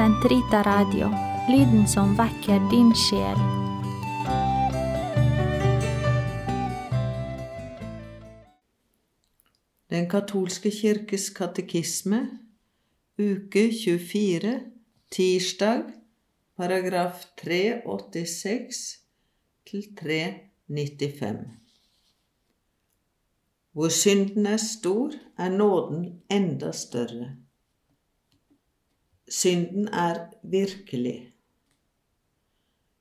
Sentrita Radio, lyden som vekker din sjel. Den katolske kirkes katekisme, uke 24, tirsdag, paragraf 386 til 395. Hvor synden er stor, er nåden enda større. Synden er virkelig.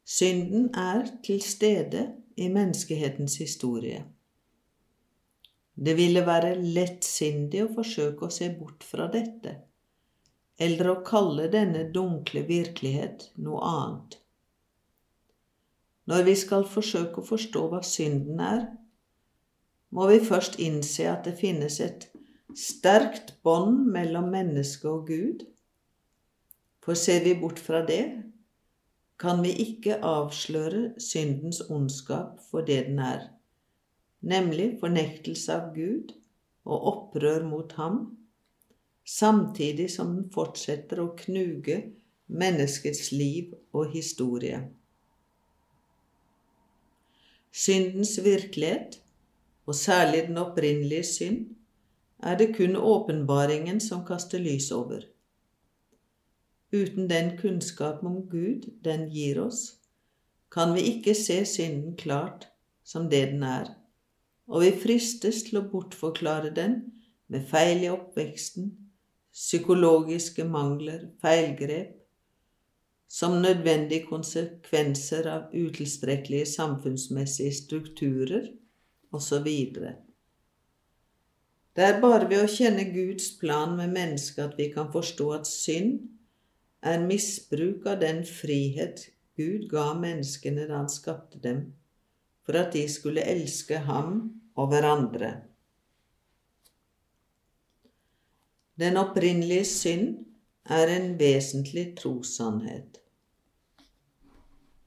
Synden er til stede i menneskehetens historie. Det ville være lettsindig å forsøke å se bort fra dette, eller å kalle denne dunkle virkelighet noe annet. Når vi skal forsøke å forstå hva synden er, må vi først innse at det finnes et sterkt bånd mellom menneske og Gud. For ser vi bort fra det, kan vi ikke avsløre syndens ondskap for det den er, nemlig fornektelse av Gud og opprør mot ham, samtidig som den fortsetter å knuge menneskets liv og historie. Syndens virkelighet, og særlig den opprinnelige synd, er det kun åpenbaringen som kaster lys over. Uten den kunnskapen om Gud den gir oss, kan vi ikke se synden klart som det den er, og vi fristes til å bortforklare den med feil i oppveksten, psykologiske mangler, feilgrep, som nødvendige konsekvenser av utilstrekkelige samfunnsmessige strukturer osv. Det er bare ved å kjenne Guds plan med mennesket at vi kan forstå at synd er misbruk av den frihet Gud ga menneskene da han skapte dem, for at de skulle elske ham og hverandre. Den opprinnelige synd er en vesentlig trossannhet.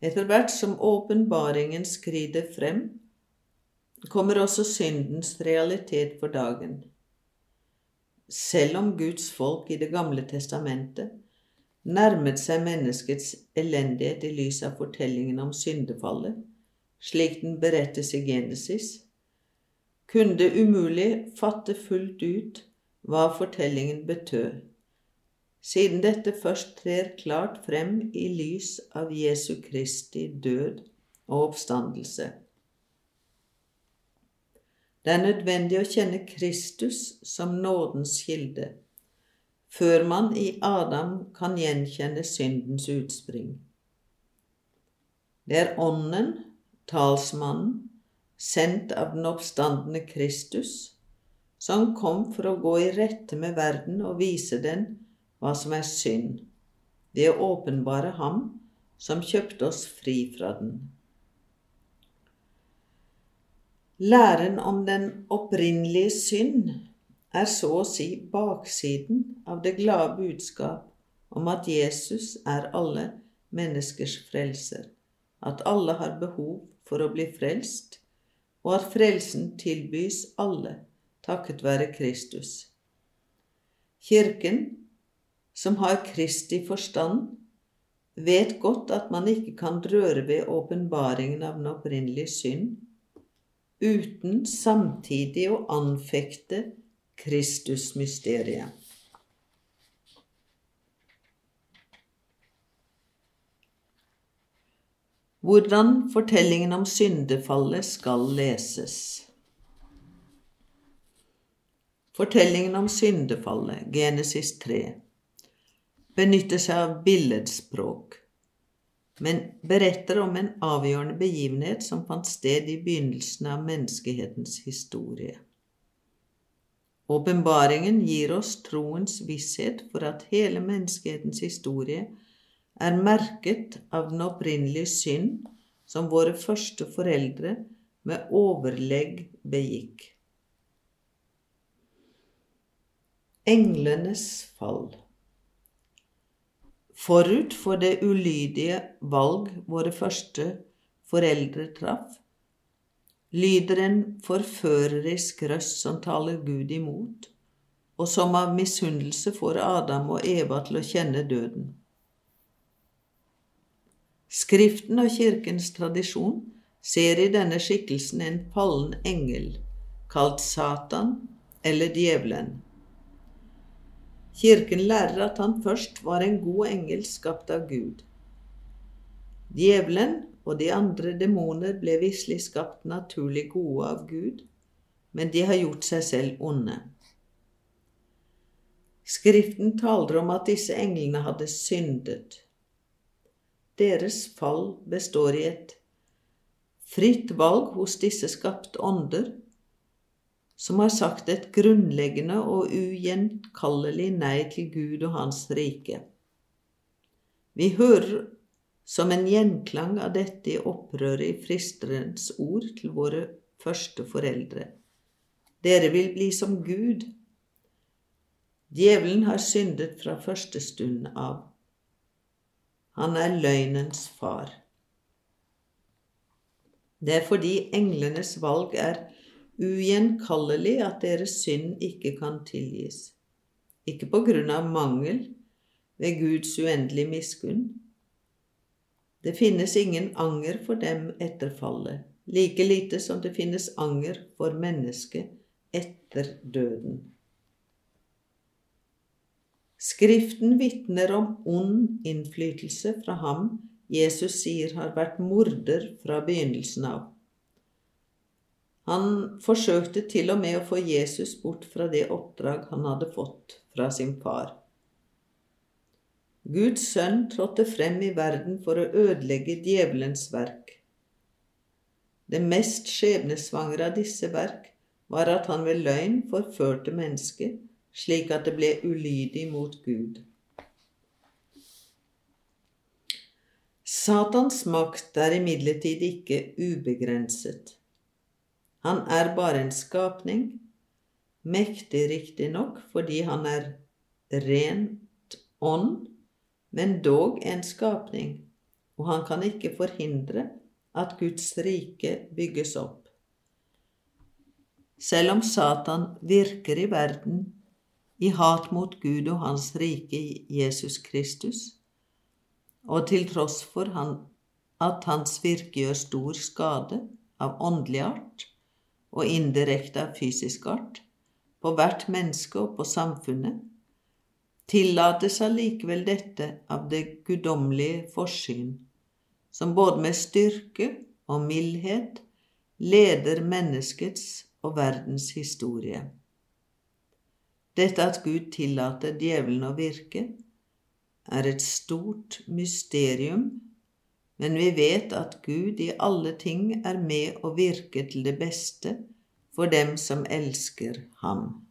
Etter hvert som åpenbaringen skrider frem, kommer også syndens realitet for dagen. Selv om Guds folk i Det gamle testamentet nærmet seg menneskets elendighet i lys av fortellingen om syndefallet, slik den berettes i Genesis, kunne det umulig fatte fullt ut hva fortellingen betød, siden dette først trer klart frem i lys av Jesu Kristi død og oppstandelse. Det er nødvendig å kjenne Kristus som nådens kilde, før man i Adam kan gjenkjenne syndens utspring. Det er Ånden, talsmannen, sendt av den oppstandende Kristus, som kom for å gå i rette med verden og vise den hva som er synd, det å åpenbare ham som kjøpte oss fri fra den. Læren om den opprinnelige synd er så å si baksiden av det glade budskap om at Jesus er alle menneskers frelser, at alle har behov for å bli frelst, og at frelsen tilbys alle takket være Kristus. Kirken, som har Kristi forstand, vet godt at man ikke kan røre ved åpenbaringen av den opprinnelige synd uten samtidig å anfekte Kristusmysteriet. Hvordan fortellingen om syndefallet skal leses. Fortellingen om syndefallet, Genesis 3, benytter seg av billedspråk men beretter om en avgjørende begivenhet som fant sted i begynnelsen av menneskehetens historie. Åpenbaringen gir oss troens visshet for at hele menneskehetens historie er merket av den opprinnelige synd som våre første foreldre med overlegg begikk. Englenes fall Forut for det ulydige valg våre første foreldre traff, lyder en forførerisk røst som taler Gud imot, og som av misunnelse får Adam og Eva til å kjenne døden. Skriften og kirkens tradisjon ser i denne skikkelsen en fallen engel, kalt Satan eller Djevelen. Kirken lærer at han først var en god engel skapt av Gud. Djevelen og de andre demoner ble visselig skapt naturlig gode av Gud, men de har gjort seg selv onde. Skriften taler om at disse englene hadde syndet. Deres fall består i et fritt valg hos disse skapte ånder, som har sagt et grunnleggende og ugjenkallelig nei til Gud og Hans rike. Vi hører som en gjenklang av dette i opprøret i fristerens ord til våre første foreldre. Dere vil bli som Gud. Djevelen har syndet fra første stund av. Han er løgnens far. Det er fordi englenes valg er ugjenkallelig at deres synd ikke kan tilgis. Ikke på grunn av mangel ved Guds uendelige miskunn. Det finnes ingen anger for dem etter fallet, like lite som det finnes anger for mennesket etter døden. Skriften vitner om ond innflytelse fra ham Jesus sier har vært morder fra begynnelsen av. Han forsøkte til og med å få Jesus bort fra det oppdrag han hadde fått fra sin far. Guds sønn trådte frem i verden for å ødelegge djevelens verk. Det mest skjebnesvangre av disse verk var at han ved løgn forførte mennesket slik at det ble ulydig mot Gud. Satans makt er imidlertid ikke ubegrenset. Han er bare en skapning, mektig riktignok fordi han er rent ånd, men dog en skapning, og han kan ikke forhindre at Guds rike bygges opp. Selv om Satan virker i verden i hat mot Gud og Hans rike i Jesus Kristus, og til tross for han, at hans virke gjør stor skade av åndelig art og indirekte av fysisk art på hvert menneske og på samfunnet, tillates allikevel dette av det guddommelige forsyn, som både med styrke og mildhet leder menneskets og verdens historie. Dette at Gud tillater djevelen å virke, er et stort mysterium, men vi vet at Gud i alle ting er med å virke til det beste for dem som elsker ham.